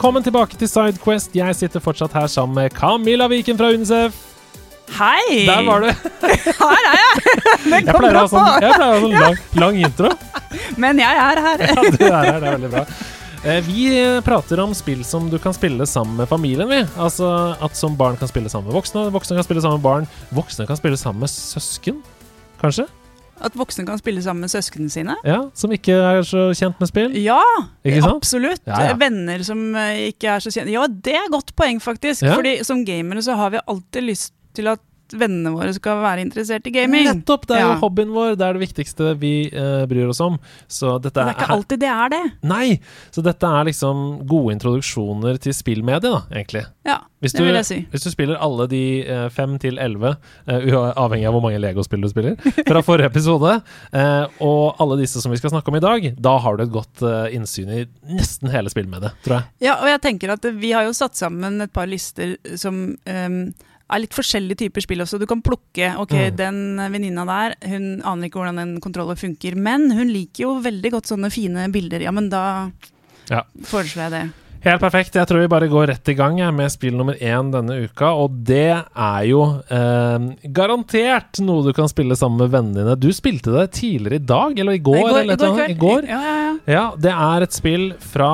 Velkommen tilbake til Sidequest. Jeg sitter fortsatt her sammen med Camilla Viken fra UNICEF. Hei! Der var du. Her er jeg! Den kom bra sånn, på. jeg pleier å ha sånn lang, lang intro. Men jeg er her. Ja, du er her, det er veldig bra. Eh, Vi eh, prater om spill som du kan spille sammen med familien. Vi. Altså At som barn kan spille sammen med voksne, voksne kan spille sammen med barn, voksne kan spille sammen med søsken, kanskje? At voksne kan spille sammen med søsknene sine. Ja, Som ikke er så kjent med spill. Ja, absolutt. Ja, ja. Venner som eh, ikke er så kjent Ja, det er godt poeng, faktisk. Ja. Fordi som gamere så har vi alltid lyst til at vennene våre skal være interessert i gaming. Nettopp! Det er jo Ja. hobbyen vår. Det er det viktigste vi uh, bryr oss om. Så dette Det er ikke alltid det er det. Nei! Så dette er liksom gode introduksjoner til spillmediet, da, egentlig. Ja, Hvis det vil jeg si. hvis du spiller alle de eh, fem til elleve, ua- avhengig av hvor mange Lego-spill du spiller, fra forrige episode, og alle disse som vi skal snakke om i dag, da har du et godt innsyn i nesten hele spillmediet, tror jeg. Ja, og jeg tenker at vi har jo satt sammen et par lister som ehm, er litt forskjellige typer spill også. Du kan plukke Ok, Mm. den venninna der, hun aner ikke hvordan en kontroller funker, men hun liker jo veldig godt sånne fine bilder. Ja, men da Ja. foreslår jeg det. Helt perfekt. Jeg tror vi bare går rett i gang med spill nummer én denne uka. Og det er jo eh, garantert noe du kan spille sammen med vennene dine. Du spilte det tidligere i dag, eller i går? I går, eller i går. I går. Ja, ja, ja. Ja, det er et spill fra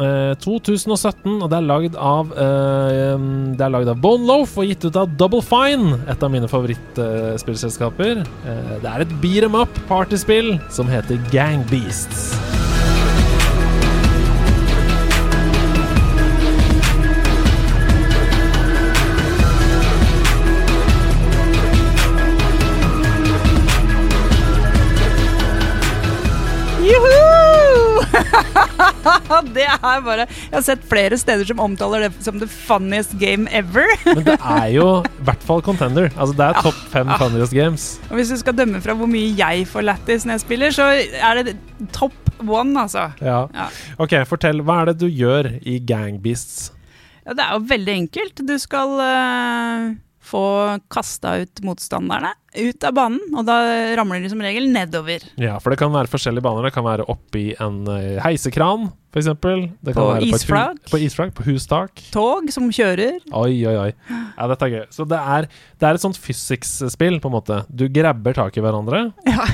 eh, 2017, og det er lagd av eh, Det er lagd av Bone Loaf og gitt ut av Double Fine, et av mine favorittspillselskaper. Eh, det er et beat em up partyspill som heter Gang Beasts. det er bare Jeg har sett flere steder som omtaler det som the funniest game ever. Men det er jo i hvert fall contender. Altså Det er topp fem funniest games. Og hvis du skal dømme fra hvor mye jeg får lættis når jeg spiller, så er det top one, altså. Ja. Ja. Ok, fortell. Hva er det du gjør i Gangbeasts? Ja, det er jo veldig enkelt. Du skal eh, få kasta ut motstanderne ut av banen, og da ramler de som regel nedover. Ja, for det kan være forskjellige baner. Det kan være oppi en eh, heisekran, f.eks. Det kan På være på et På hustak. Tog som kjører. Oi, oi, oi. Ja, dette er gøy. Så det er, det er et sånt physics-spill, på en måte. Du grabber tak i hverandre. Ja.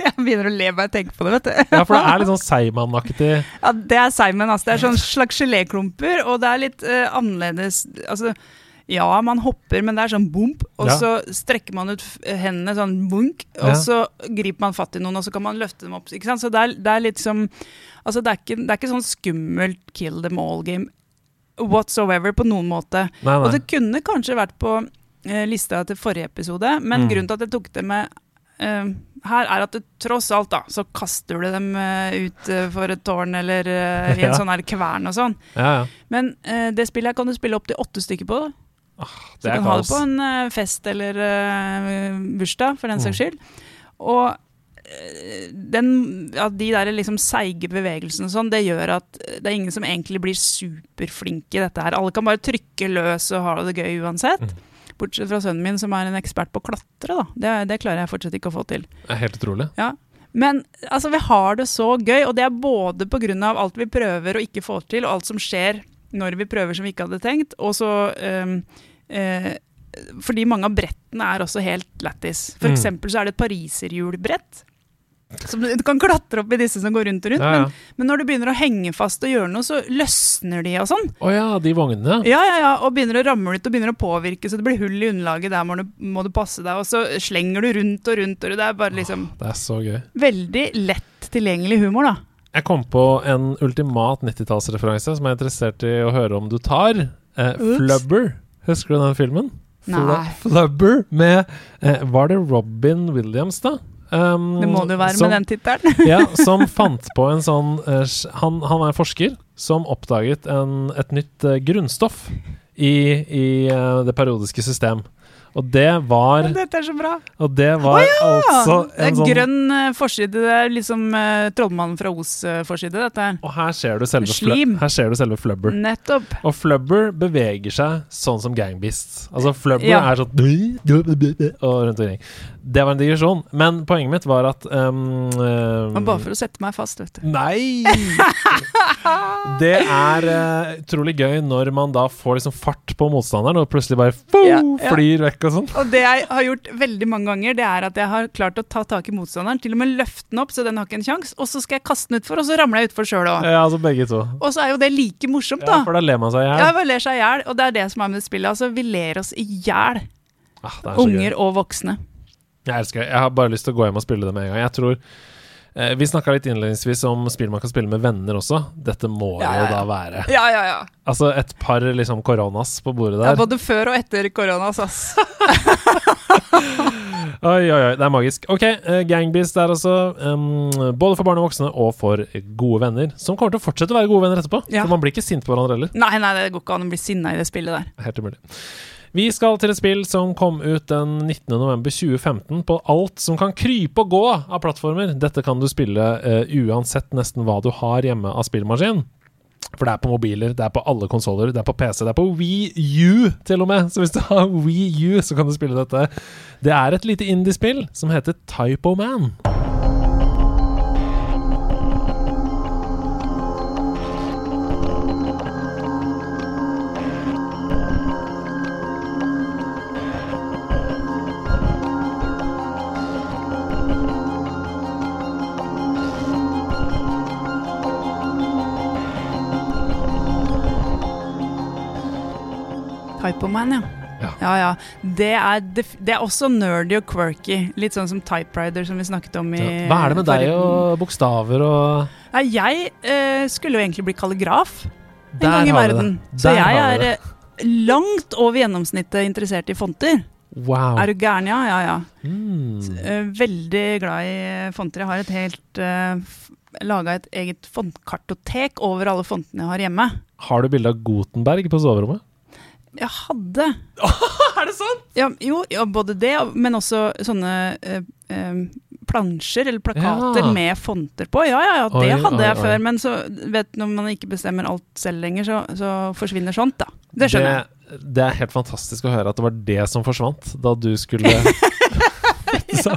jeg begynner å le bare jeg tenker på det, vet du. Ja, for det er litt sånn Seiman-aktig. Ja, det er Seigmann, Altså. Det er sånn slags geléklumper, og det er litt uh, annerledes Altså, ja, man hopper, men det er sånn bump, og Ja. så strekker man ut hendene sånn bunk, og Ja. så griper man fatt i noen, og så kan man løfte dem opp. Ikke sant? Så det er, det er litt som Altså, det er ikke, det er ikke sånn skummelt kill them all-game whatsoever på noen måte. Nei, Og det kunne kanskje vært på eh, lista til forrige episode, men Mm. grunnen til at jeg tok det med eh, her, er at du tross alt da, så kaster du dem uh, ut uh, for et tårn eller uh, i en Ja. sånn her kvern og sånn. Ja, ja. Men det spillet her kan du spille opp til åtte stykker på. Så Det du er kan ha det på en eh, fest eller uh, bursdag, for den Mm. saks skyld. Og eh, den, ja, de der liksom seige bevegelsene og sånn, det gjør at det er ingen som egentlig blir superflinke i dette her. Alle kan bare trykke løs og ha det gøy uansett. Mm. Bortsett fra sønnen min, som er en ekspert på å klatre. da. Det, det klarer jeg fortsatt ikke å få til. Det er helt utrolig. Men altså, vi har det så gøy, og det er både pga. alt vi prøver og ikke får til, og alt som skjer når vi prøver som vi ikke hadde tenkt, og så ehm, eh, fordi mange av brettene er også helt lættis. For Mm. eksempel så er det et pariserhjulbrett. Som du, kan klatre opp i disse som går rundt og rundt, Ja, ja. Men, men når du begynner å henge fast og gjøre noe, så løsner de og sånn. Å ja, de vognene. Ja, ja, ja, og begynner å ramle ut og begynner å påvirke, så det blir hull i underlaget. Der må du, må du passe deg, og så slenger du rundt og rundt. og Det er bare liksom Det er så gøy. veldig lett tilgjengelig humor, da. Jeg kom på en ultimat 90-tallsreferanse som jeg er interessert i å høre om du tar. Eh, Flubber. Husker du den filmen? Nei. Flubber med eh, Var det Robin Williams, da? Um, Det må det være som, med den tittelen. ja, som fant på en sånn eh, han, han en forsker som oppdaget en, et nytt eh, grunnstoff i, i eh, det periodiske system. Og det var Dette er så bra. Og det var altså det er en sånn grønn eh, forside. Det er liksom uh, Trollmannen fra Os-forside, dette her. Og her ser du selve, Slim. her ser du selve Flubber. Nettopp. Og Flubber beveger seg sånn som Gangbeasts. Altså Flubber Ja. er sånn Og rundt omkring. Det var en digresjon. Men poenget mitt var at um, um, bare for å sette meg fast, vet du. Nei! Det er eh, utrolig gøy når man da får liksom fart på motstanderen, og plutselig bare fo, Ja, ja. flyr vekk og sånn. Og det jeg har gjort veldig mange ganger, det er at jeg har klart å ta tak i motstanderen, til og med løfte den opp så den har ikke en sjanse, og så skal jeg kaste den utfor, og så ramler jeg utfor sjøl òg. Ja, altså begge to. Og så er jo det like morsomt, Ja, da. for da ler man seg i Ja, hjel. bare ler seg i hjel, og det er det som er med det spillet. Altså, vi ler oss i hjel, Ah, det er så gøy. unger og voksne. Jeg elsker det. Jeg har bare lyst til å gå hjem og spille det med en gang. Jeg tror eh, Vi snakka litt innledningsvis om spill man kan spille med venner også. Dette må Ja, ja, jo da være Ja, ja, ja. Altså et par liksom koronas på bordet der. ja både før og etter koronas, ass. Oi, oi, oi, det er magisk. Ok, uh, Gangbeast er altså um, både for barn og voksne og for gode venner, som kommer til å fortsette å være gode venner etterpå. Ja. For man blir ikke sint på hverandre heller. Nei, nei, det går ikke an å bli sinna i det spillet der. Helt umulig. Vi skal til et spill som kom ut den 19.11.2015 på alt som kan krype og gå av plattformer. Dette kan du spille uh, uansett nesten hva du har hjemme av spillmaskin. For det er på mobiler, det er på alle konsoller, det er på PC, det er på Wii U til og med. Så hvis du har Wii U, så kan du spille dette. Det er et lite indie-spill som heter Typo Man. Typoman, ja. Ja. Ja, ja. Det er, det er også nerdy og quirky. Litt sånn som Typewriter, som vi snakket om i Hva er det med deg og bokstaver og Nei, Jeg eh, skulle jo egentlig bli kalligraf en Der gang i verden. Så jeg er eh, langt over gjennomsnittet interessert i fonter. Wow. Er du gæren, ja? Ja, ja. Mm. Eh, veldig glad i fonter. Jeg har et helt uh, Laga et eget fontkartotek over alle fontene jeg har hjemme. Har du bilde av Gutenberg på soverommet? Jeg hadde er det sant?! ja, Jo, ja, både det, men også sånne eh, eh, plansjer eller plakater Ja. med fonter på. Ja, ja, ja, det Oi, hadde oi, jeg oi. før. Men så vet når man ikke bestemmer alt selv lenger, så, så forsvinner sånt, da. Det skjønner jeg. Det, det er helt fantastisk å høre at det var det som forsvant da du skulle Så,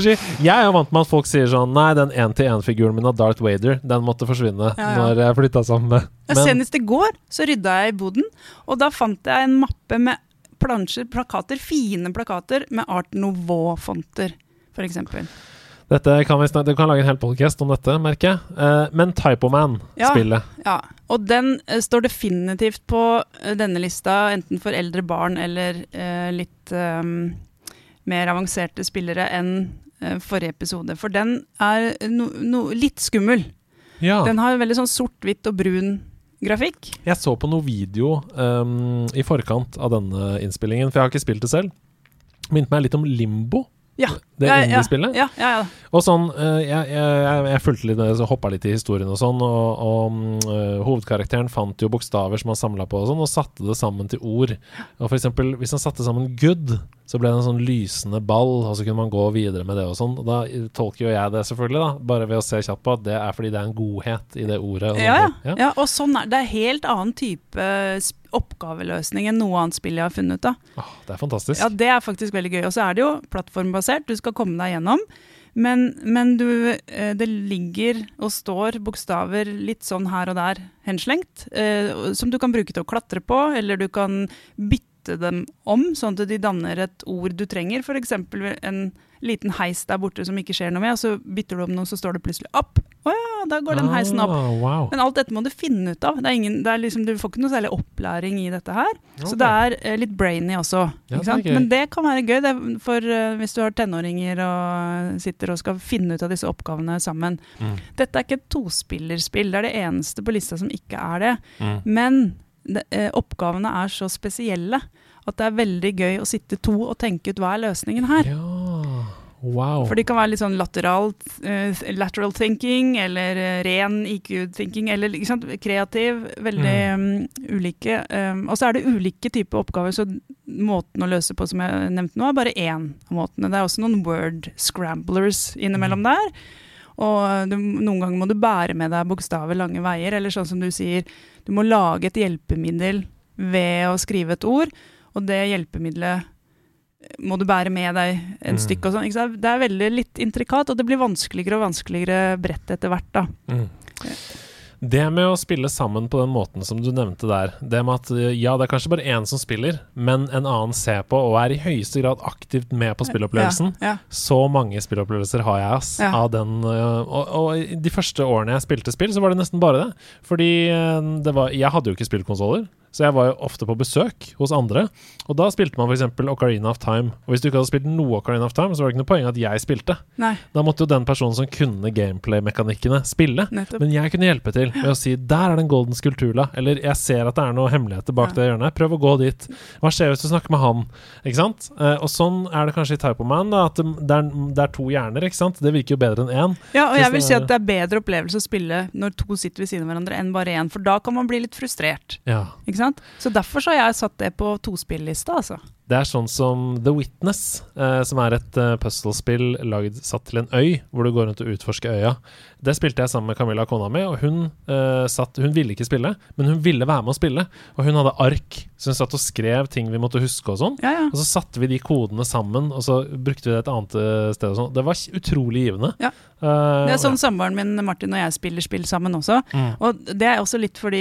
si, Jeg er jo vant med at folk sier sånn Nei, den én-til-én-figuren min av Darth Vader, den måtte forsvinne Ja, ja. når jeg flytta sammen med Ja, Men Senest i går så rydda jeg i boden, og da fant jeg en mappe med plansjer, plakater, fine plakater med Art Nouveau-fonter, f.eks. dette kan vi snakke, Du kan lage en hel podcast om dette, merker jeg. Eh, men Ja. Typoman-spillet Ja, og den eh, står definitivt på eh, denne lista, enten for eldre barn eller litt eh, mer avanserte spillere enn eh, forrige episode. For den er no, no, litt skummel. Ja. Den har veldig sånn sort-hvitt og brun grafikk. Jeg så på noe video um, i forkant av denne innspillingen, for jeg har ikke spilt det selv. Minte meg litt om Limbo, Ja. Det ja, ja, indiespillet. Ja, ja, ja. Og sånn, eh, jeg, jeg, jeg, fulgte litt med, så hoppa litt i historien og sånn, og, og eh, hovedkarakteren fant jo bokstaver som han samla på og sånn, og satte det sammen til ord. Og for eksempel, hvis han satte sammen 'good', så ble det en sånn lysende ball, og så kunne man gå videre med det og sånn. Og da tolker jo jeg det selvfølgelig, da, bare ved å se kjapt på at det er fordi det er en godhet i det ordet. og Ja, ja. og sånn er det. er helt annen type oppgaveløsning enn noe annet spill jeg har funnet. da. Åh, det er fantastisk. Ja, Det er faktisk veldig gøy. Og så er det jo plattformbasert, du skal komme deg gjennom. Men, men du, eh, det ligger og står bokstaver litt sånn her og der henslengt, eh, som du kan bruke til å klatre på, eller du kan bytte dem om, sånn at de danner et ord du trenger. F.eks. en liten heis der borte som ikke skjer noe med, og så bytter du om noe, så står det plutselig opp. Å ja, da går den heisen opp. Oh, wow. Men alt dette må du finne ut av. Det er ingen, det liksom, du får ikke noe særlig opplæring i dette her. Så det er eh, litt brainy også. Ja, det. Men det kan være gøy det, for uh, hvis du har tenåringer og sitter og skal finne ut av disse oppgavene sammen. Mm. Dette er ikke et tospillerspill. Det er det eneste på lista som ikke er det. Mm. Men de, eh, oppgavene er så spesielle at det er veldig gøy å sitte to og tenke ut hva er løsningen her. Ja. Wow. For de kan være litt sånn lateral, uh, lateral thinking, eller uh, ren IQ-thinking, eller ikke sant? kreativ. Veldig mm. ulike. Um, og så er det ulike typer oppgaver, så måten å løse på som jeg nevnte nå, er bare én av måtene. Det er også noen word scramblers innimellom Mm. der. Og du, noen ganger må du bære med deg bokstaver lange veier, eller sånn som du sier, du må lage et hjelpemiddel ved å skrive et ord, og det hjelpemiddelet må du bære med deg en Mm. stykke og sånn. Det er veldig litt intrikat, og det blir vanskeligere og vanskeligere brett etter hvert, da. Mm. Det med å spille sammen på den måten som du nevnte der, det med at eh, ja, det er kanskje bare én som spiller, men en annen ser på og er i høyeste grad aktivt med på spillopplevelsen. Ja, ja. Så mange spillopplevelser har jeg, ass. Ja. Av den, øh, og, og de første årene jeg spilte spill, så var det nesten bare det. Fordi øh, det var Jeg hadde jo ikke spillkonsoller, så jeg var jo ofte på besøk hos andre. Og da spilte man f.eks. Ocarina of Time. Og hvis du ikke hadde spilt noe Ocarina of Time, så var det ikke noe poeng at jeg spilte. Nei, Da måtte jo den personen som kunne gameplay-mekanikkene, spille. nettopp. Men jeg kunne hjelpe til ved å si 'der er den golden skulptula', eller 'jeg ser at det er noen hemmeligheter bak Ja. det hjørnet', prøv å gå dit. Hva skjer hvis du snakker med han? Ikke sant? Eh, og sånn er det kanskje i Man, da, at det, det, er, det er to hjerner, ikke sant? Det virker jo bedre enn én. Ja, og jeg vil si at det er bedre opplevelse å spille når to sitter ved siden av hverandre, enn bare én, for da kan man bli litt frustrert. Ja. Ikke sant? Så derfor så har jeg satt det på tospillista, altså. Det er sånn som The Witness, eh, som er et eh, puzzlespill lagd satt til en øy, hvor du går rundt og utforsker øya. Det spilte jeg sammen med Camilla, kona mi, og hun, eh, satt, hun ville ikke spille, men hun ville være med å spille. Og hun hadde ark, så hun satt og skrev ting vi måtte huske og sånn. Ja, ja. Og så satte vi de kodene sammen, og så brukte vi det et annet eh, sted og sånn. Det var utrolig givende. Ja. Eh, Det er sånn samboeren min Martin og jeg spiller spill sammen også. Mm. Og det er også litt fordi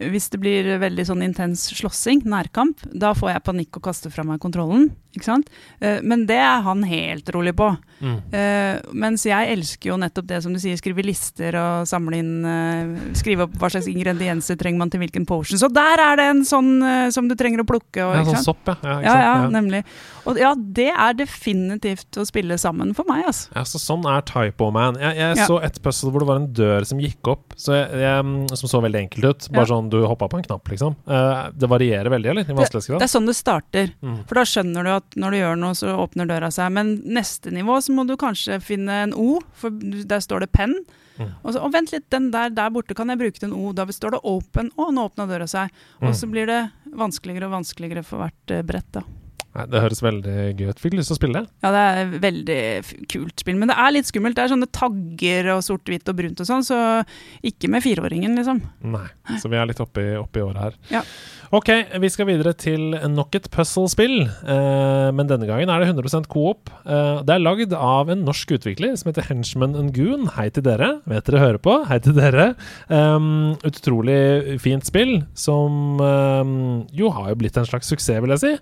hvis det blir veldig sånn intens slåssing, nærkamp, da får jeg panikk og kaster fra meg kontrollen. Ikke sant? Eh, Men det er han helt rolig på. Mm. Uh, mens jeg elsker jo nettopp det som du sier, skrive lister og samle inn uh, Skrive opp hva slags ingredienser trenger man til hvilken potion. Så der er det en sånn uh, som du trenger å plukke. Og, Ja, sånn sopp, ja. Ja, Ja, ja, nemlig. Og ja, det er definitivt å spille sammen for meg, altså. Ja, så sånn er Typo Man. Jeg, jeg så et puzzle hvor det var en dør som gikk opp, så jeg, jeg, som så veldig enkelt ut. Bare sånn du hoppa på en knapp, liksom. Det varierer veldig, eller? I Det det er sånn det starter. Mm. For da skjønner du at når du gjør noe, så åpner døra seg. Men neste nivå så må du kanskje finne en O, for der står det penn. Mm. Og så, og vent litt, den der, der borte kan jeg bruke til en O. Da står det open. Å, nå åpna døra seg. Og Mm. så blir det vanskeligere og vanskeligere for hvert eh, brett, da. Nei, det høres veldig gøy ut. Fikk lyst til å spille det. Ja, det er et veldig kult spill, men det er litt skummelt. Det er sånne tagger og sort, hvitt og brunt og sånn, så ikke med fireåringen, liksom. Nei, så vi er litt oppe i, oppe i året her. Ja. Ok, vi skal videre til nok et puzzle-spill, eh, men denne gangen er det 100% coop. Eh, det er lagd av en norsk utvikler som heter Henchman and Goon. Hei til dere, vet dere hører på. Hei til dere. Um, utrolig fint spill, som um, jo har jo blitt en slags suksess, vil jeg si.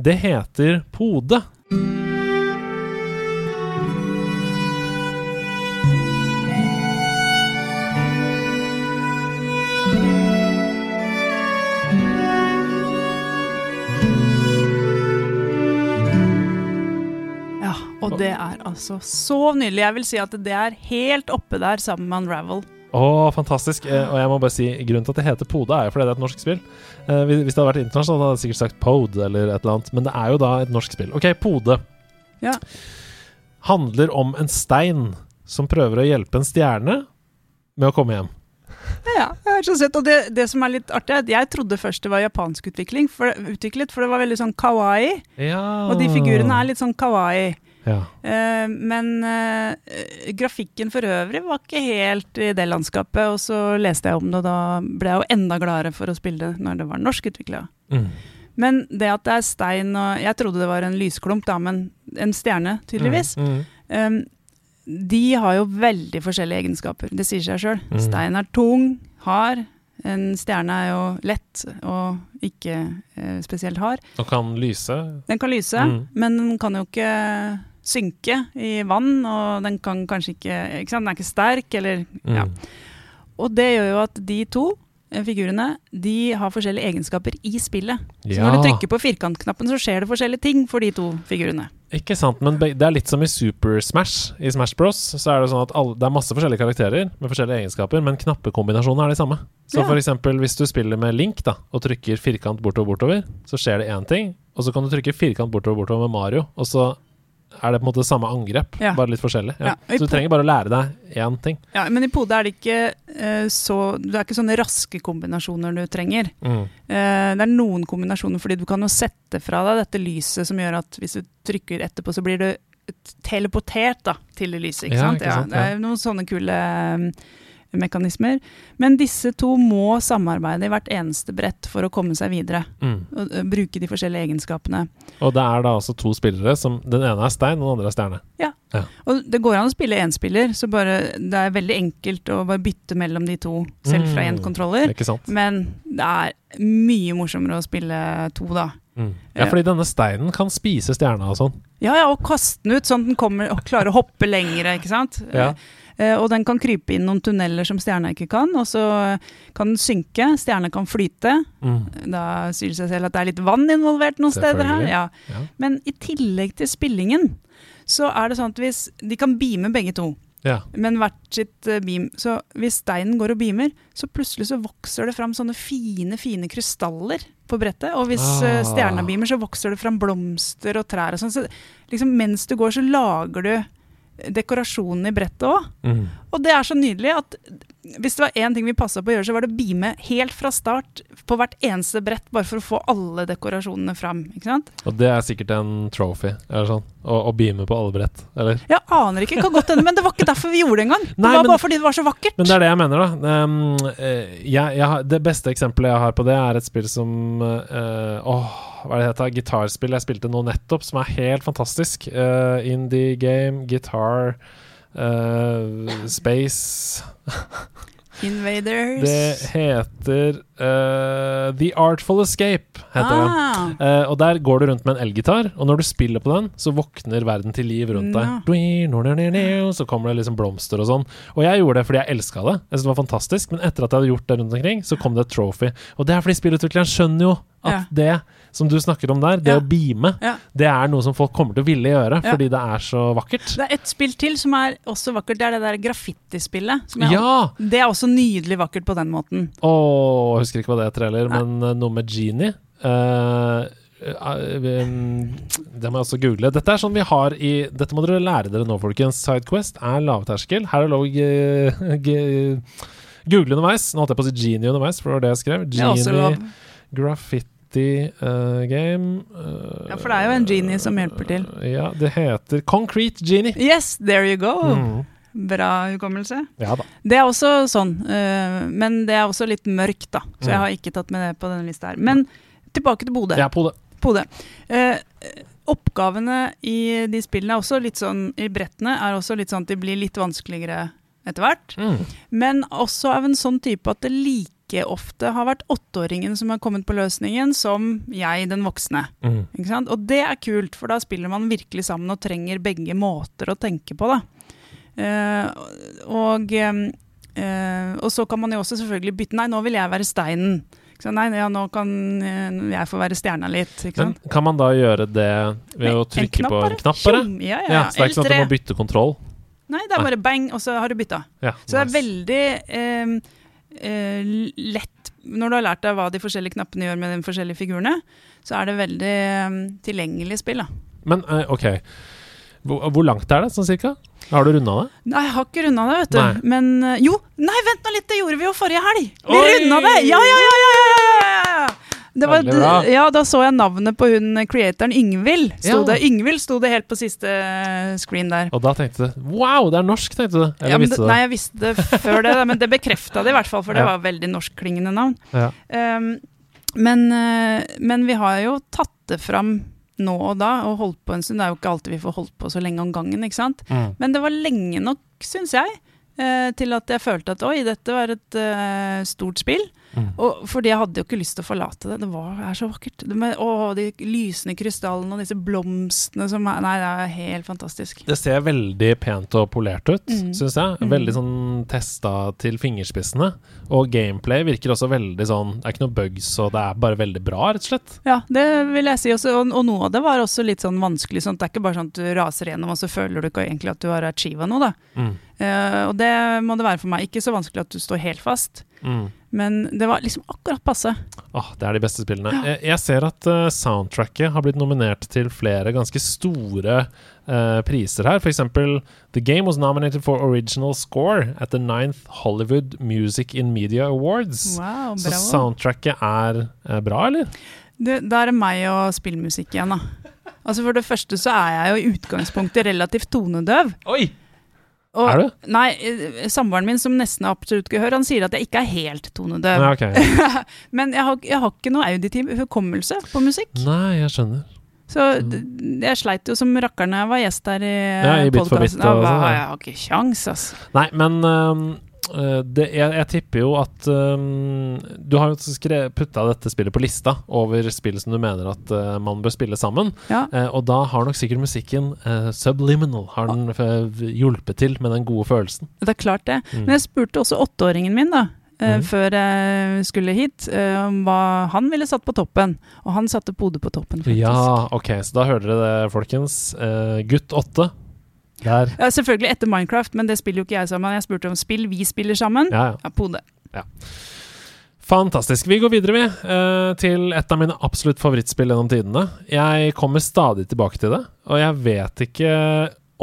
Det heter Pode. Og det er altså så nydelig. Jeg vil si at det er helt oppe der sammen med Unravel. Å, fantastisk. Eh, og jeg må bare si, grunnen til at det heter Pode, er jo fordi det er et norsk spill. Eh, hvis hvis det hadde vært internasjonalt, hadde jeg sikkert sagt Pode eller et eller annet, men det er jo da et norsk spill. Ok, Pode. Ja. Handler om en stein som prøver å hjelpe en stjerne med å komme hjem. Ja, jeg har så sett, og det, det som er litt artig, er at jeg trodde først det var japansk utvikling, for, utviklet, for det var veldig sånn kawaii. Ja. Og de figurene er litt sånn kawaii. Ja. Uh, men uh, grafikken for øvrig var ikke helt i det landskapet, og så leste jeg om det, og da ble jeg jo enda gladere for å spille det når det var norskutvikla. Mm. Men det at det er stein og Jeg trodde det var en lysklump, da, men en stjerne, tydeligvis. Mm. Um, de har jo veldig forskjellige egenskaper. Det sier seg sjøl. Mm. Stein er tung, hard. En stjerne er jo lett og ikke eh, spesielt hard. Og kan lyse. Den kan lyse, Mm. men den kan jo ikke synke i vann, og den kan kanskje ikke, ikke sant? Den er ikke sterk, eller Mm. ja. Og det gjør jo at de to eh, figurene de har forskjellige egenskaper i spillet. Så Ja. når du trykker på firkantknappen, så skjer det forskjellige ting for de to figurene. Ikke sant, men det er litt som i Super Smash. I Smash Bros. så er det sånn at alle, det er masse forskjellige karakterer med forskjellige egenskaper, men knappekombinasjonene er de samme. Så Ja. for eksempel hvis du spiller med Link da, og trykker firkant bortover bortover, så skjer det én ting, og så kan du trykke firkant bortover bortover med Mario, og så er det på en måte samme angrep, Ja. bare litt forskjellig. Ja. Ja, Så du trenger bare å lære deg én ting. Ja, men i Pode er det ikke eh, så Det er ikke sånne raske kombinasjoner du trenger. Mm. Eh, det er noen kombinasjoner, fordi du kan jo sette fra deg dette lyset som gjør at hvis du trykker etterpå, så blir du teleportert da, til det lyset. Ikke Ja, sant? ikke sant, det er noen sånne kule eh, mekanismer. Men disse to må samarbeide i hvert eneste brett for å komme seg videre. Mm. Og eh, bruke de forskjellige egenskapene. Og det er da altså to spillere. Som, den ene er stein, og den andre er stjerne. Ja, Og det går an å spille énspiller, så bare, det er veldig enkelt å bare bytte mellom de to, selv fra én Mm. kontroller. Men det er mye morsommere å spille to, da. Mm. Ja, fordi denne steinen kan spise stjerna og sånn. Ja, ja, og kaste den ut sånn at den kommer og klarer å hoppe lengre, ikke sant. Ja. Eh, og den kan krype inn noen tunneler som stjerna ikke kan, og så kan den synke, stjerna kan flyte. Mm. Da sier det seg selv at det er litt vann involvert noen steder her. Ja. Ja. Men i tillegg til spillingen, så er det sånn at hvis De kan beame begge to, ja. men hvert sitt eh, beam. Så hvis steinen går og beamer, så plutselig så vokser det fram sånne fine, fine krystaller på brettet. Og hvis eh, Ah. stjerna beamer, så vokser det fram blomster og trær og sånn. Så liksom mens du går, så lager du dekorasjonen i brettet òg. Mm. Og det er så nydelig at hvis det var én ting vi passa på å gjøre, så var det å beame helt fra start på hvert eneste brett, bare for å få alle dekorasjonene fram. ikke sant? Og det er sikkert en trophy, eller sånn. Å, å beame på alle brett, eller? Jeg aner ikke, kan godt hende, men det var ikke derfor vi gjorde det engang. Det Nei, var men- bare fordi det var så vakkert. Men det er det jeg mener, da. Um, jeg, jeg det beste eksempelet jeg har på det, er et spill som uh, Åh, hva det heter? Gitarspill jeg spilte nå nettopp, som er helt fantastisk. Uh, indie game, guitar, uh, space Invaders. Det heter uh, The Artful Escape, heter det. ah, Eh, og der går du rundt med en elgitar, og når du spiller på den, så våkner verden til liv rundt deg. Så kommer det liksom blomster og sånn. Og jeg gjorde det fordi jeg elska det. Jeg synes det var fantastisk Men etter at jeg hadde gjort det rundt omkring, så kom det et trophy. Og det er fordi spillutvikleren skjønner jo at det som du snakker om der, det Ja. å beame, Ja. det er noe som folk kommer til å ville gjøre, Ja. fordi det er så vakkert. Det er et spill til som er også vakkert. Det er det der graffitispillet. Ja! Det er også nydelig vakkert på den måten. Åh, jeg husker ikke hva det heter heller, men eh, noe med Genie. Um, det må jeg også google. Dette er sånn vi har i Dette må dere lære dere nå, folkens. Sidequest er lavterskel. Her er lov å google underveis. Nå holdt jeg på å si Genie underveis, for det var det jeg skrev. Genie lov. Graffiti uh, Game Uh, Ja, for det er jo en genie som hjelper til. Ja, det heter Concrete Genie. Yes, there you go! Mm. Bra hukommelse. Ja da. Det er også sånn, eh, men det er også litt mørkt, da. Så Mm. jeg har ikke tatt med det på denne lista her. Men tilbake til Bodø. Ja. Bodø. Eh, oppgavene i de spillene er også litt sånn, i brettene er også litt sånn at de blir litt vanskeligere etter hvert. Mm. Men også av en sånn type at det like ofte har vært åtteåringen som har kommet på løsningen, som jeg, den voksne. Mm. Ikke sant? Og det er kult, for da spiller man virkelig sammen og trenger begge måter å tenke på. Da. Uh, og, uh, og så kan man jo også selvfølgelig bytte Nei, nå vil jeg være steinen. Ikke sant? Nei, ja, nå kan eh, jeg få være stjerna litt. Ikke sant? kan man da gjøre det ved å trykke på en knapp, bare? Ja, ja, Ja, så det er ikke sånn at du må bytte kontroll? Nei, det er bare bang, og så har du bytta. Ja, Så det er veldig eh, lett Når du har lært deg hva de forskjellige knappene gjør med de forskjellige figurene, så er det veldig eh, tilgjengelig spill. da. Men eh, ok, hvor, hvor langt er det sånn cirka? Har du runda det? Nei, jeg har ikke runda det, vet du. Nei. Men eh, jo! Nei, vent nå litt, det gjorde vi jo forrige helg! Vi runda det! Ja, ja, ja! ja, var, ja, da så jeg navnet på hun creatoren Yngvild. Sto Ja. det, Yngvild sto det helt på siste eh, screen der. Og da tenkte du Wow, det er norsk, tenkte du? Eller Ja, visste det, nei, jeg visste det før det, men det bekrefta det i hvert fall, for det var veldig norskklingende navn. Ja. Um, men, eh, men vi har jo tatt det fram nå og da, og holdt på en stund. Det er jo ikke alltid vi får holdt på så lenge om gangen, ikke sant. Mm. Men det var lenge nok, syns jeg, eh, til at jeg følte at oi, dette var et uh, stort spill. Mm. Og fordi jeg hadde jo ikke lyst til å forlate det. Det var, er så vakkert. Det med, å, de lysende krystallene og disse blomstene som er Nei, det er helt fantastisk. Det ser veldig pent og polert ut, Mm. syns jeg. Mm. Veldig sånn testa til fingerspissene. Og gameplay virker også veldig sånn Det er ikke noe bugs, og det er bare veldig bra, rett og slett. Ja, det vil jeg si også. Og, og noe av det var også litt sånn vanskelig. Sånn, det er ikke bare sånn at du raser gjennom, og så føler du ikke egentlig at du har achieva noe, da. Mm. Eh, og det må det være for meg. Ikke så vanskelig at du står helt fast, Mm. men det var liksom akkurat passe. Åh, det er de beste spillene. Jeg, jeg ser at uh, soundtracket har blitt nominert til flere ganske store uh, priser her. For eksempel The game was nominated for original score at the ninth Hollywood Music in Media Awards. Wow, Så soundtracket er bra, eller? Det, da er det meg og spillmusikk igjen, da. Altså For det første så er jeg jo i utgangspunktet relativt tonedøv. Oi! Og, Er du? Nei, eh, samboeren min som nesten har absolutt gehør, han sier at jeg ikke er helt tonedøv. Ja, ok. Men jeg har, jeg har ikke noe auditiv hukommelse på musikk. Nei, jeg skjønner. Så jeg sleit jo som rakkeren da jeg var gjest der i Ja, i Ja, hva- sånn, ja. Jeg har ikke kjangs, altså. Nei, men øh, det, jeg, jeg tipper jo at um, Du har jo putta dette spillet på lista over spill som du mener at uh, man bør spille sammen. Ja. Uh, og da har nok sikkert musikken uh, Subliminal har den hjulpet til med den gode følelsen. Det er klart det. Mm. Men jeg spurte også åtteåringen min da, eh, Mhm. før jeg skulle hit, eh, om hva han ville satt på toppen. Og han satte Pode på toppen, faktisk. Ja, ok, så da hører dere det, folkens. Eh, gutt åtte. Der. Ja, selvfølgelig etter Minecraft, men det spiller jo ikke jeg sammen. Jeg spurte om spill vi spiller sammen. Ja, ja. Ja, Pode. Fantastisk. Vi går videre, vi, uh, til et av mine absolutt favorittspill gjennom tidene. Jeg kommer stadig tilbake til det, og jeg vet ikke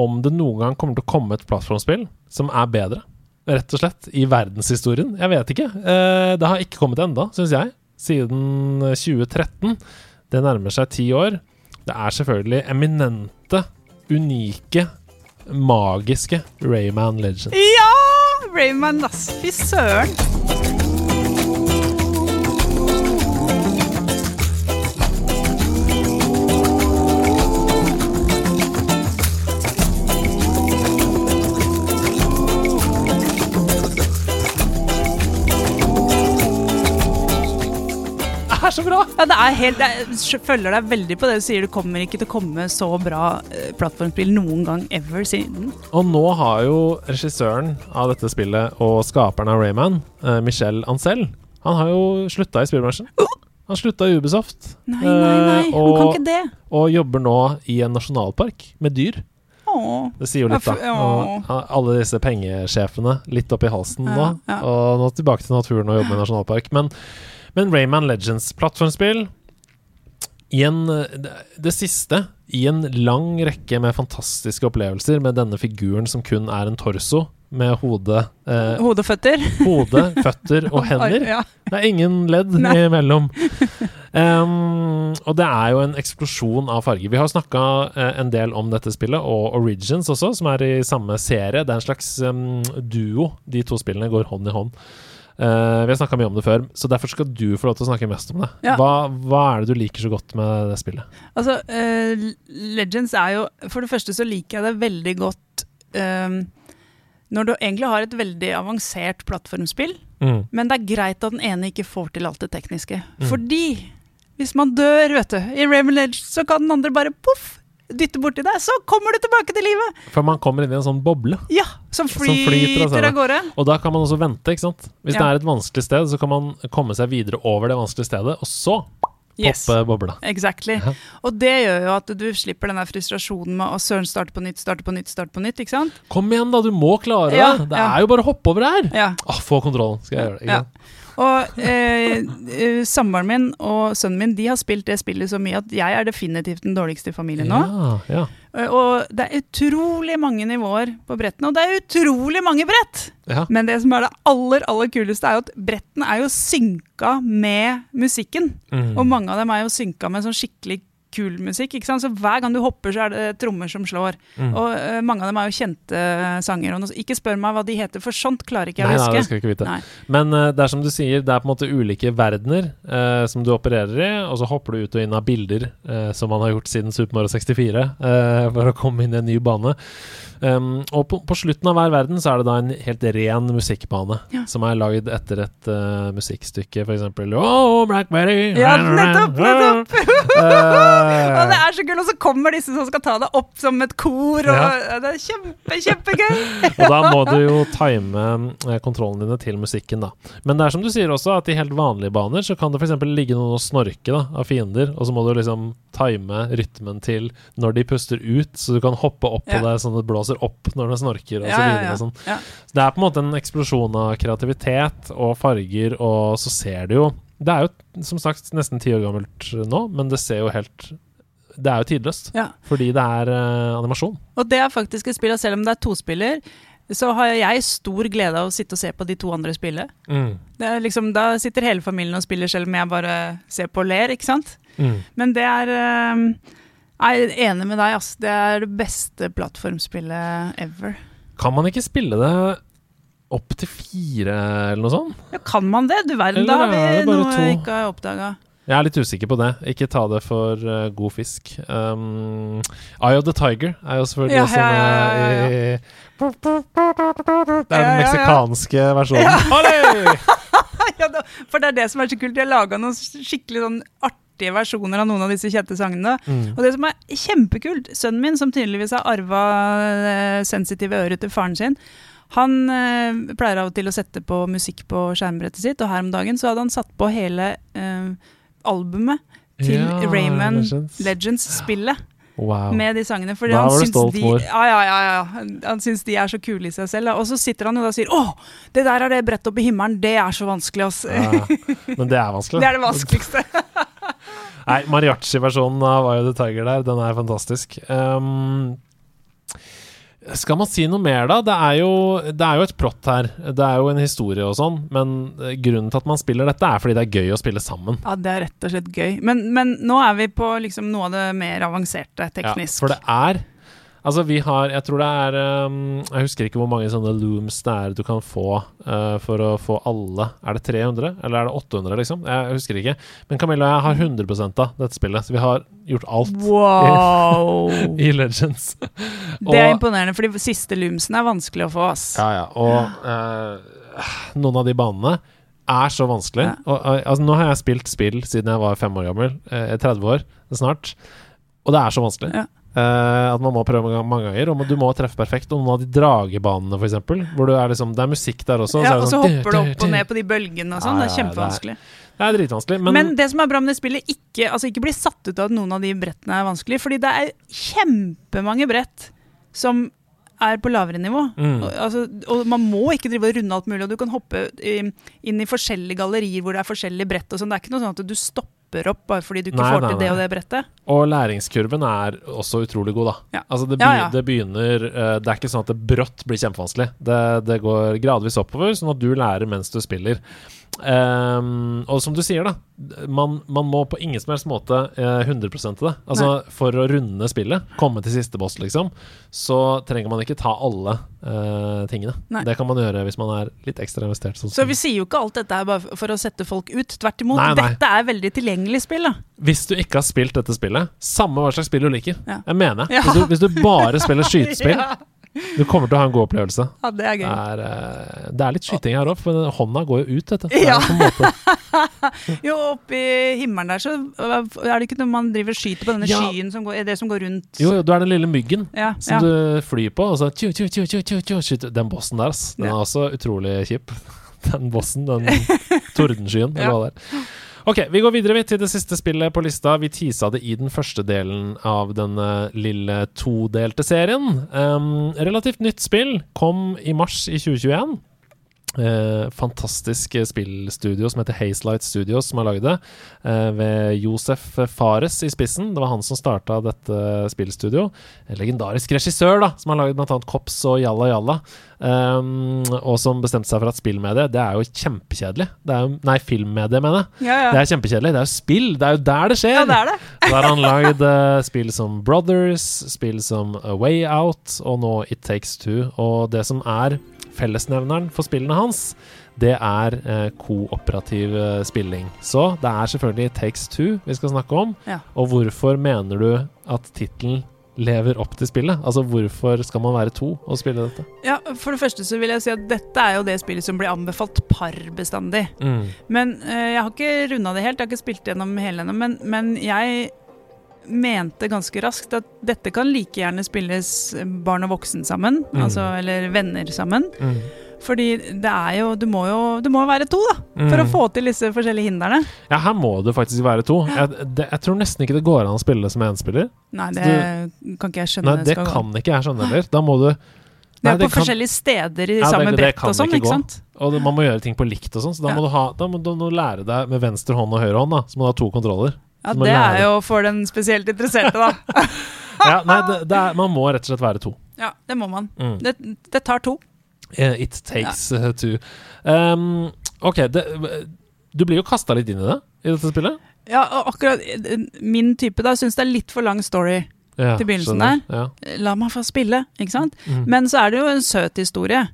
om det noen gang kommer til å komme et plattformspill som er bedre, rett og slett, i verdenshistorien. Jeg vet ikke. Uh, det har ikke kommet ennå, syns jeg, siden 2013. Det nærmer seg ti år. Det er selvfølgelig eminente, unike, magiske Rayman Legends. Ja! Rayman, ass. Fy søren. Er så bra! Ja, det er helt, jeg følger deg veldig på det du sier. Det kommer ikke til å komme så bra eh, plattformspill noen gang ever siden. Og nå har jo regissøren av dette spillet og skaperen av Rayman, eh, Michel Ancel, han har jo slutta i spillbransjen. Han slutta i Ubisoft Nei, nei, nei. Eh, Han kan og- ikke det. og jobber nå i en nasjonalpark med dyr. Det sier jo litt, da. Og alle disse pengesjefene litt opp i halsen nå. Og nå tilbake til naturen og jobbe med nasjonalpark. Men, men Rayman Legends plattformspill i en, det, siste i en lang rekke med fantastiske opplevelser med denne figuren som kun er en torso med hode, eh, Hode og føtter. hode føtter og hender. Ja. Det er ingen ledd Nei. imellom. Um, og det er jo en eksplosjon av farger. Vi har snakka en del om dette spillet, og Origins også, som er i samme serie. Det er en slags um, duo. De to spillene går hånd i hånd. Uh, vi har snakka mye om det før, så derfor skal du få lov til å snakke mest om det. Ja. Hva, hva er det du liker så godt med det spillet? Altså, uh, Legends er jo For det første så liker jeg det veldig godt eh, når du egentlig har et veldig avansert plattformspill, Mm. men det er greit at den ene ikke får til alt det tekniske. Mm. Fordi hvis man dør, vet du, i Raymond Legends, så kan den andre bare poff! Dytte borti deg, så kommer du tilbake til livet! For man kommer inn i en sånn boble. Ja, Som Som flyter av flyter gårde. Og da kan man også vente, ikke sant? Hvis det er et vanskelig sted, så kan man komme seg videre over det vanskelige stedet, og så Yes. poppe bobla. Exactly. Ja. Og det gjør jo at du slipper den frustrasjonen med å søren starte på nytt, starte på nytt, starte på nytt. ikke sant? Kom igjen, da! Du må klare det! Ja, det ja. er jo bare å hoppe over her! Ja. Åh, få kontrollen, skal jeg gjøre det. Og eh, eh, samboeren min og sønnen min de har spilt det spillet så mye at jeg er definitivt den dårligste i familien nå. Ja, ja. Eh, Og det er utrolig mange nivåer på brettene, og det er utrolig mange brett! ja. Men det som er det aller aller kuleste, er jo at brettene er jo synka med musikken. Mm. Og mange av dem er jo synka med sånn skikkelig kul musikk. ikke sant? Så hver gang du hopper, så er det trommer som slår. Mm. Og uh, mange av dem er jo kjente eh, sanger. Og ikke spør meg hva de heter, for sånt klarer ikke jeg Nei, å nei, det huske. skal ikke vite. Nei. Men uh, det er som du sier, det er på en måte ulike verdener uh, som du opererer i, og så hopper du ut og inn av bilder, som man har gjort siden Super Mario 64, eh, for å komme inn i en ny bane. Um, og på, på slutten av hver verden så er det da en helt ren musikkbane, Ja. som er lagd etter et uh, musikkstykke, eksempel Oh, Blackberry! Ja, nettopp, nettopp. uh, Og det er så kult, og så kommer disse som skal ta det opp som et kor, og Ja. det er kjempe, kjempegøy! Og da må du jo time eh, kontrollen dine til musikken, da. Men det er som du sier også, at i helt vanlige baner så kan det f.eks. ligge noen og snorke da, av fiender, og så må du liksom time rytmen til når de puster ut, så du kan hoppe opp på Ja. det sånn det blåser blåser opp når det snorker, og så videre. Og sånn. Ja. Så det er på en måte en eksplosjon av kreativitet og farger, og så ser du jo Det er jo som sagt nesten ti år gammelt nå, men det ser jo helt Det er jo tidløst, Ja. fordi det er uh, animasjon. Og det er faktisk et spill, og selv om det er tospiller, så har jeg stor glede av å sitte og se på de to andre spille. Det er liksom, da sitter hele familien og spiller, selv om jeg bare ser på og ler, ikke sant? Mm. Men det er eh, Jeg er enig med deg, ass. Det er det beste plattformspillet ever. Kan man ikke spille det opp til fire, eller noe sånt? Ja, kan man det? Du verden, da har vi noe to? jeg ikke har oppdaga. Jeg er litt usikker på det. Ikke ta det for uh, god fisk. Um, Eye of the Tiger er jo selvfølgelig Ja, også med ja, ja, i Det er den meksikanske versjonen. Ja, for det er det som er så kult. De har laga noen skikkelig sånn artige versjoner av noen av disse kjente sangene. Mm. Og det som er kjempekult, sønnen min, som tydeligvis har arva eh, sensitive ører til faren sin, han eh, pleier av og til å sette på musikk på skjermbrettet sitt, og her om dagen så hadde han satt på hele eh, albumet til Ja, Raymond Legends. Legends-spillet Wow. med de sangene. Da han syns stolt, de, ja, ja, ja. Han- syns de er så kule i seg selv. Og så sitter han jo da og sier 'Å, det der er det brett opp i himmelen, det er så vanskelig', ass. Men det er vanskelig. Det er det vanskeligste. Nei, mariachi-versjonen av Eye of the Tiger der, den er fantastisk. Um, skal man si noe mer, da? Det er, jo, det er jo et plott her. Det er jo en historie og sånn, men eh, grunnen til at man spiller dette, er fordi det er gøy å spille sammen. Ja, det er rett og slett gøy. Men, men nå er vi på liksom noe av det mer avanserte teknisk. Ja, for det er Altså, vi har Jeg tror det er um, Jeg husker ikke hvor mange sånne looms det er du kan få uh, for å få alle. Er det 300, eller er det 800, liksom? Jeg husker ikke. Men Camilla og jeg har 100% av dette spillet, så vi har gjort alt Wow! i Legends. Det er Og- imponerende, for de siste loomsene er vanskelig å få. ass. Ja, ja. Og uh, noen av de banene er så vanskelig. Ja. Og, eh, altså, nå har jeg spilt spill siden jeg var fem år gammel. eh, 30 år snart. Og det er så vanskelig. Ja. Eh, at man må prøve mange, ganger. Og du må treffe perfekt. Og noen av de dragebanene, eksempel, hvor du er liksom, det er musikk der også. Ja, det og så sånn, hopper du opp og ned på de bølgene og sånn. Ja, Det er ja, ja, det er- kjempevanskelig. Det er dritvanskelig. Men, Men, det som er bra med det spillet, ikke, altså ikke bli satt ut av at noen av de brettene er vanskelig. Fordi det er kjempemange brett som er på lavere nivå. Mm. Og, altså, og man må ikke drive og runde alt mulig. Og du kan hoppe inn i forskjellige gallerier hvor det er forskjellige brett. og sånn. Det er ikke noe sånn at du stopper opp bare fordi du ikke Nei, får nei, til det og det brettet. Og læringskurven er også utrolig god, da. Ja. Altså det, Ja, ja. det begynner eh, Det er ikke sånn at det brått blir kjempevanskelig. Det, det går gradvis oppover, sånn at du lærer mens du spiller. Ehm, og som du sier, da. Man, man må på ingen som helst måte eh, 100 til det. Altså For å runde spillet, komme til siste boss, liksom, så trenger man ikke ta alle eh, tingene. Nei. Det kan man gjøre hvis man er litt ekstra investert. Sånn Så vi sier jo ikke alt dette er bare for å sette folk ut. Tvert imot. Nei, nei. Dette er veldig tilgjengelig spill. da. Hvis du ikke har spilt dette spillet, samme hva slags spill du liker, Ja. jeg mener Ja. hvis, du, hvis du bare spiller skytespill, Ja. Du kommer til å ha en god opplevelse. ja, det er Det gøy. er, eh, det er litt skyting her òg, for hånda går jo ut, vet du. Ja. Jo, i himmelen der så er det ikke noe man driver og skyter på denne Ja. skyen som går, det som går rundt. Jo, jo, du er den lille myggen Ja, som du flyr på, og så tju, tju, tju, tju, tju, tju, skyter. Den bossen der, ass. Den er også utrolig kjip. Den bossen, den tordenskyen, eller hva det er. Ok, vi går videre vi, til det siste spillet på lista. Vi teasa det i den første delen av denne eh, lille todelte serien. Um, relativt nytt spill. Kom i mars i 2021. Eh, fantastisk spillstudio som heter Hazelight Studios, som har lagd det. Eh, ved Josef Fares i spissen. Det var han som starta dette spillstudio. En legendarisk regissør da som har lagd bl.a. Kops og Jalla Jalla. Um, og som bestemte seg for at spillmedie Det er jo kjempekjedelig. Det er jo, nei, filmmedie, mener jeg. Ja, Det er kjempekjedelig. Det er jo spill! Det er jo der det skjer! ja, det er det. Da har han lagd uh, spill som Brothers, spill som A Way Out, og nå It Takes Two. Og det som er fellesnevneren for spillene hans, det er eh, kooperativ eh, spilling. Så det er selvfølgelig Takes Two vi skal snakke om. Ja. Og hvorfor mener du at tittelen lever opp til spillet? Altså hvorfor skal man være to og spille dette? Ja, For det første så vil jeg si at dette er jo det spillet som blir anbefalt par bestandig. Mm. Men eh, jeg har ikke runda det helt, jeg har ikke spilt gjennom hele ennå. Men, men jeg mente ganske raskt at dette kan like gjerne spilles barn og voksen sammen. Mm. Altså, eller venner sammen. Mm. Fordi det er jo Du må jo du må være to, da. For å Mm. få til disse forskjellige hindrene. Ja, her må det faktisk være to. Jeg, det, jeg tror nesten ikke det går an å spille det som enspiller. Nei, det kan ikke jeg skjønne. Nei, det skal gå. kan ikke jeg skjønne heller. Da må du Det er på kan- forskjellige steder i Ja, samme det- det brett og sånn, ikke ikke gå. sant? Og det, man må gjøre ting på likt og sånn, så da Ja. må du ha Da må du, du lære deg med venstre hånd og høyre hånd, da. Så må du ha to kontroller. Ja, Det er jo for den spesielt interesserte, da. Ja, nei, det, det er, man må rett og slett være to. Ja, det må man. Mm. Det, det tar to. Eh, It takes ja. two. Um, ok, det, du blir jo kasta litt inn i det i dette spillet. Ja, og akkurat eh, min type da syns det er litt for lang story. Ja, Til begynnelsen skjønner. Ja. La meg få spille, ikke sant? Mm. Men så er det jo en søt historie.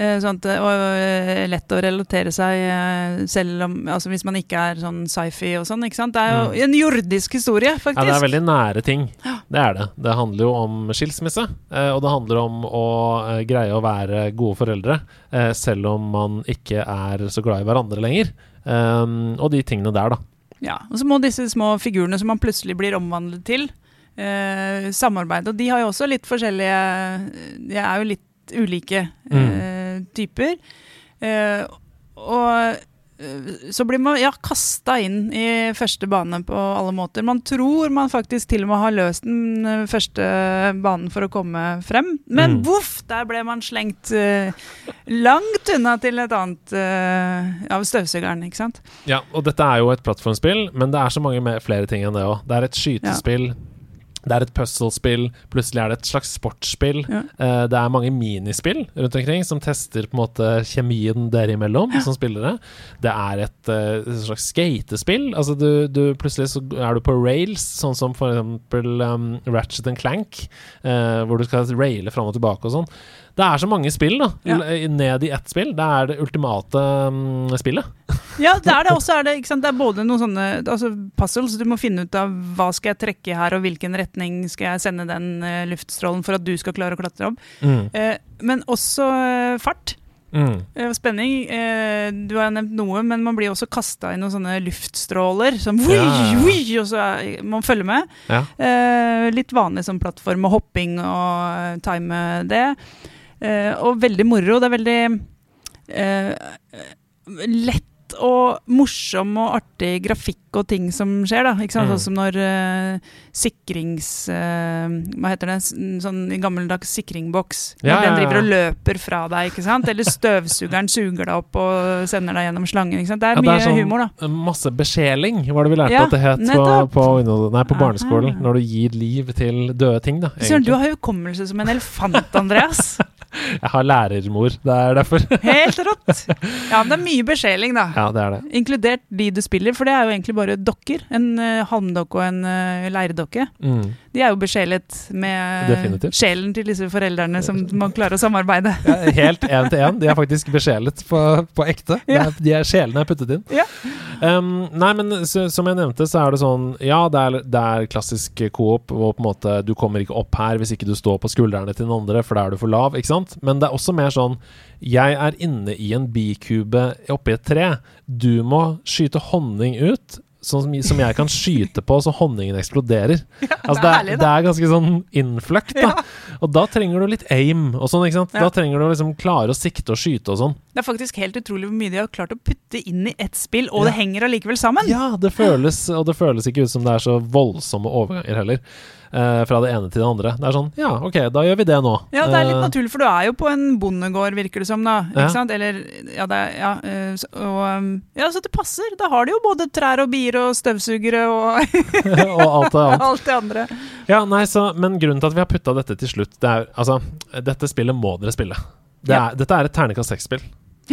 Eh, Sånn at, og eh, lett å relatere seg eh, selv om Altså hvis man ikke er sånn sci-fi og sånn, ikke sant. Det er jo en jordisk historie, faktisk. Mm. Ja, det er veldig nære ting. Det er det. Det handler jo om skilsmisse, og det handler om å greie å være gode foreldre, selv om man ikke er så glad i hverandre lenger. Um, og de tingene der, da. Ja, og så må disse små figurene som man plutselig blir omvandlet til, samarbeide. Og de har jo også litt forskjellige De er jo litt ulike eh, typer. Eh, og eh, så blir man ja, kasta inn i første bane på alle måter. Man tror man faktisk til og med har løst den eh, første banen for å komme frem, men Mm. voff, der ble man slengt uh, langt unna til et annet uh, av støvsugeren, ikke sant. Ja, og dette er jo et plattformspill, men det er så mange flere ting enn det òg. Det er et skytespill. Det er et puzzle-spill, plutselig er det et slags sportsspill. Ja. Eh, det er mange minispill rundt omkring som tester på en måte kjemien dere imellom som spillere. Det er et et slags skatespill. Altså du, du, plutselig så er du på rails, sånn som for eksempel um, Ratchet and Clank, uh, hvor du skal raile fram og tilbake og sånn. Det er så mange spill, da. Ja. Ned i ett spill. Det er det ultimate um, spillet. Ja, det er det. Også er det, det er både noen sånne altså puzzles. Du må finne ut av hva skal jeg trekke her, og hvilken retning skal jeg sende den uh, luftstrålen for at du skal klare å klatre opp. Mm. Uh, men også uh, fart. Mm. eh, Spenning. Eh, du har nevnt noe, men man blir også kasta i noen sånne luftstråler. Som Ja, ja, og så er, man følger med. Ja. Eh, litt vanlig som plattform og hopping og eh, time det. Eh, og veldig moro. Det er veldig eh, og morsom og artig grafikk og ting som skjer. da, ikke sant? Mm. Sånn som når uh, sikrings... Uh, hva heter det? Sånn gammeldags sikringboks. Ja, den driver og løper fra deg, ikke sant? Eller støvsugeren suger deg opp og sender deg gjennom slangen. ikke sant? Det er Ja, det mye er sånn- humor, da. Masse besjeling, var det vi lærte Ja, at det het på, nettopp. på, nei, på Aha. barneskolen. Når du gir liv til døde ting, da. Søren, du har hukommelse som en elefant, Andreas. Jeg har lærermor, det er derfor. Helt rått! Ja, men det er mye besjeling, da. ja, det er det. Inkludert de du spiller, for det er jo egentlig bare dokker. En uh, halmdokke og en uh, leirdokke. Mm. De er jo besjelet med Definitivt. sjelen til disse foreldrene som må klare å samarbeide. Ja, helt én til én. De er faktisk besjelet på, på ekte. Ja. er, de er, sjelene er puttet inn. Ja. Um, nei, men så, som jeg nevnte, så er det sånn Ja, det er, det er klassisk coop, hvor på en måte du kommer ikke opp her hvis ikke du står på skuldrene til den andre, for da er du for lav, ikke sant? Men det er også mer sånn Jeg er inne i en bikube oppi et tre. Du må skyte honning ut. Sånn som, som jeg kan skyte på så honningen eksploderer. altså, det, er, det er ganske sånn innfløkt, da. Og da trenger du litt aim og sånn, ikke sant. Ja. Da trenger du liksom klare å sikte og skyte og sånn. Det er faktisk helt utrolig hvor mye de har klart å putte inn i ett spill, og Ja. det henger allikevel sammen. Ja, det føles, og det føles ikke ut som det er så voldsomme overganger heller. Eh, fra det ene til det andre. Det er sånn Ja, ok, da gjør vi det nå. Ja, det er litt Eh, naturlig, for du er jo på en bondegård, virker det som, da. Ja. Ikke sant? Eller Ja, det er Ja, eh, og um, Ja, så det passer. Da har de jo både trær og bier og støvsugere og og alt det alt det andre. Ja, nei, så, Men grunnen til at vi har putta dette til slutt, det er Altså, dette spillet må dere spille. Det Ja. er, dette er et terningkast seks-spill.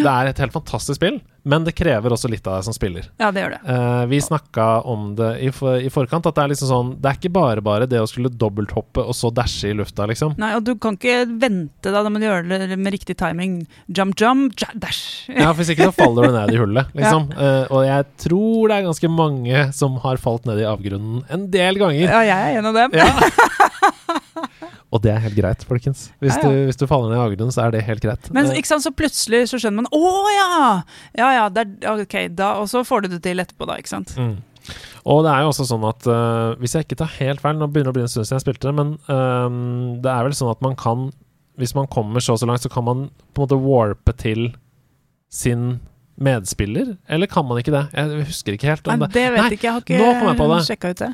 Det er et helt fantastisk spill, men det krever også litt av deg som spiller. Ja, det gjør det. Eh, vi snakka om det i, for, i forkant, at det er liksom sånn Det er ikke bare bare det å skulle dobbelthoppe og så dashe i lufta, liksom. Nei, og du kan ikke vente, da. Da må du gjøre det med riktig timing. Jump, jump, dash. Ja, Hvis ikke så faller du ned i hullet, liksom. Eh, og jeg tror det er ganske mange som har falt ned i avgrunnen en del ganger. Ja, jeg er en av dem. Ja. Og det er helt greit, folkens. Hvis, Ja, ja. Du, hvis du faller ned i avgrunnen, så er det helt greit. Men ikke sant, så plutselig så skjønner man Å ja! Ja ja, det er, ok, da, og så får du det til etterpå, da. ikke sant? Mm. Og det er jo også sånn at uh, hvis jeg ikke tar helt feil Nå begynner det å bli en stund siden jeg spilte det, men um, det er vel sånn at man kan hvis man kommer så og så langt, så kan man på en måte warpe til sin medspiller? Eller kan man ikke det? Jeg husker ikke helt om Nei, det. det vet Nei, ikke jeg. Har ikke nå kom jeg på det.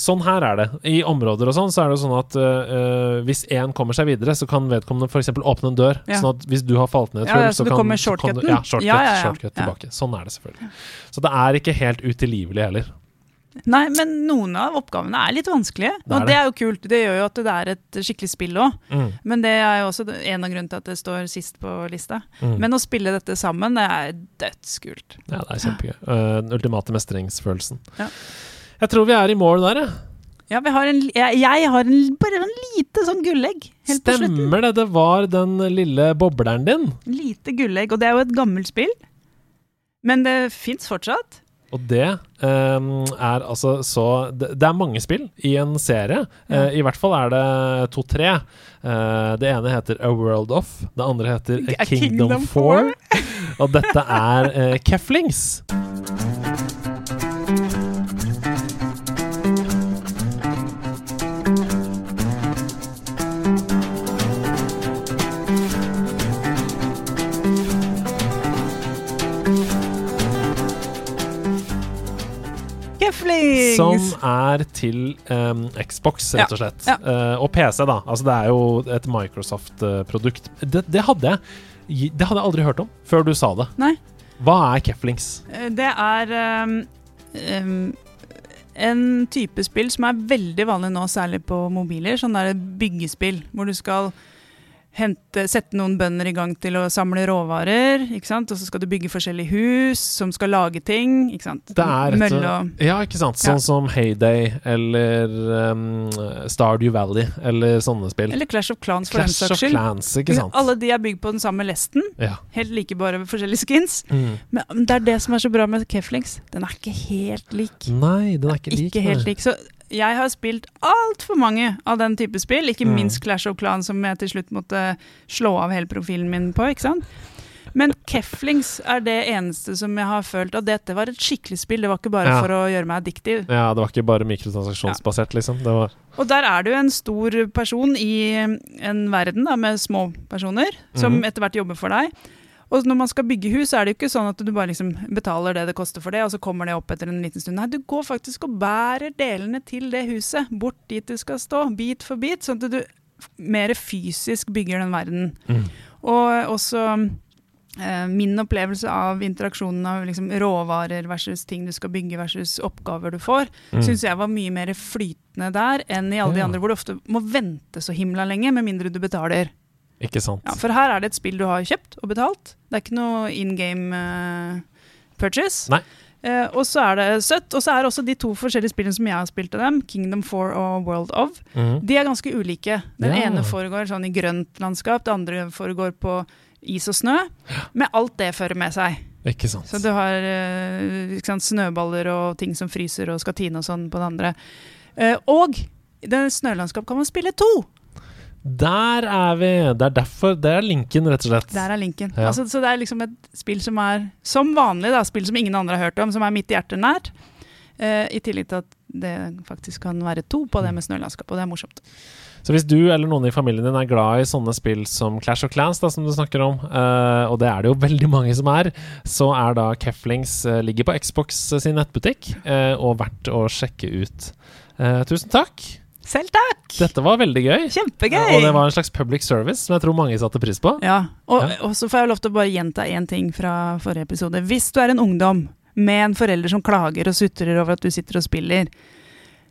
Sånn her er det. I områder og sånn, så er det sånn at uh, hvis én kommer seg videre, så kan vedkommende f.eks. åpne en dør. Ja. Sånn at hvis du har falt ned et Ja, hull, ja, så så, kan, kommer så kan du? Ja, shortcut, Ja, shortcut tilbake. Sånn er det selvfølgelig. Så det er ikke helt utilgivelig heller. Nei, men noen av oppgavene er litt vanskelige. Det er og det er jo kult. Det gjør jo at det er et skikkelig spill òg. Mm. Men det er jo også en av grunnene til at det står sist på lista. Mm. Men å spille dette sammen, det er dødskult. Ja, det er kjempegøy. Den ultimate mestringsfølelsen. Ja. Jeg tror vi er i mål der, jeg. Ja, vi har en, jeg, jeg har en, bare en lite sånn gullegg helt på slutten. Stemmer det, det var den lille bobleren din. Lite gullegg. Og det er jo et gammelt spill. Men det fins fortsatt. Og det um, er altså så det, det er mange spill i en serie. Ja. Uh, I hvert fall er det to-tre. Uh, det ene heter A World Of. Det andre heter A A Kingdom, Kingdom Four. Og dette er uh, Keflings. Keflings! Som er til um, Xbox, rett og slett. Ja. Eh, og PC, da. Altså, det er jo et Microsoft-produkt. Det, det, hadde jeg, det hadde jeg aldri hørt om før du sa det. Nei. Hva er Keflings? Eh, Det er um, um, en type spill som er veldig vanlig nå, særlig på mobiler. Sånn der byggespill, hvor du skal hente, sette noen bønder i gang til å samle råvarer. ikke sant? Og så skal du bygge forskjellige hus som skal lage ting. ikke sant? Det er Mølle og Ja, ikke sant. Sånn Ja. som Heyday eller um, Stardew Valley eller sånne spill. Eller Clash of Clans, for den Clash saks of skyld. Clans, ikke sant. Alle de er bygd på den samme lesten. Ja. Helt like, bare forskjellige skins. Mm. Men det er det som er så bra med Keflings. Den er ikke helt lik. Nei, den er ikke lik. Ikke helt lik. Så jeg har spilt altfor mange av den type spill. Ikke Mm. minst Clash of Clans, som jeg til slutt måtte slå av hele profilen min på. ikke sant? Men Keflings er det eneste som jeg har følt at dette var et skikkelig spill. Det var ikke bare Ja. for å gjøre meg addiktiv. Ja, det var ikke bare mikrotransaksjonsbasert, liksom. Det var Og der er du en stor person i en verden da, med små personer, som Mhm. etter hvert jobber for deg. Og når man skal bygge hus, så er det jo ikke sånn at du bare liksom betaler det det koster for det, og så kommer det opp etter en liten stund. Nei, du går faktisk og bærer delene til det huset, bort dit du skal stå, bit for bit, sånn at du mer fysisk bygger den verden. mm. Og også eh, min opplevelse av interaksjonen av liksom råvarer versus ting du skal bygge versus oppgaver du får, Mm. syns jeg var mye mer flytende der enn i alle de andre hvor du ofte må vente så himla lenge, med mindre du betaler. Ikke sant. Ja, for her er det et spill du har kjøpt og betalt. Det er ikke noe in game uh, purchase. Nei. Uh, og så er det søtt. Og så er det også de to forskjellige spillene som jeg har spilt av dem, Kingdom 4 og World of. mm. De er ganske ulike. Den Ja. ene foregår sånn i grønt landskap, det andre foregår på is og snø. Med alt det fører med seg. Ikke sant. Så du har uh, sant, snøballer og ting som fryser og skal tine og sånn på det andre. Eh, og i det snølandskap kan man spille to! Der er vi! Det er derfor Det er linken, rett og slett. Der er linken. Ja. Altså, så det er liksom et spill som er, som vanlig, da, spill som ingen andre har hørt om, som er mitt hjerte nært. Uh, I tillegg til at det faktisk kan være to på det med snølandskap, og det er morsomt. Så hvis du eller noen i familien din er glad i sånne spill som Clash of Clans, da, som du snakker om, uh, og det er det jo veldig mange som er, så er da Keflings uh, ligger på Xbox sin nettbutikk, og verdt å sjekke ut. Tusen takk! Selv takk! Dette var veldig gøy. Kjempegøy! Og det var en slags public service som jeg tror mange satte pris på. Ja, og, Ja. og så får jeg lov til å bare gjenta én ting fra forrige episode. Hvis du er en ungdom med en forelder som klager og sutrer over at du sitter og spiller,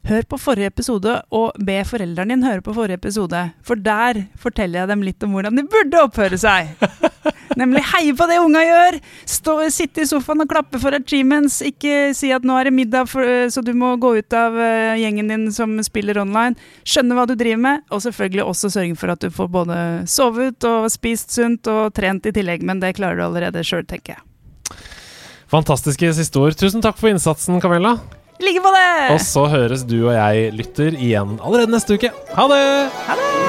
hør på forrige episode og be foreldrene din høre på forrige episode. For der forteller jeg dem litt om hvordan de burde oppføre seg. Nemlig heie på det unga gjør! Stå, sitte i sofaen og klappe for achievements. Ikke si at nå er det middag, for, så du må gå ut av eh, gjengen din som spiller online. Skjønne hva du driver med, og selvfølgelig også sørge for at du får både sovet og spist sunt og trent i tillegg, men det klarer du allerede sjøl, tenker jeg. Fantastiske siste ord. Tusen takk for innsatsen, Camilla. Like på det! Og så høres du og jeg lytter igjen allerede neste uke. Ha det! Ha det!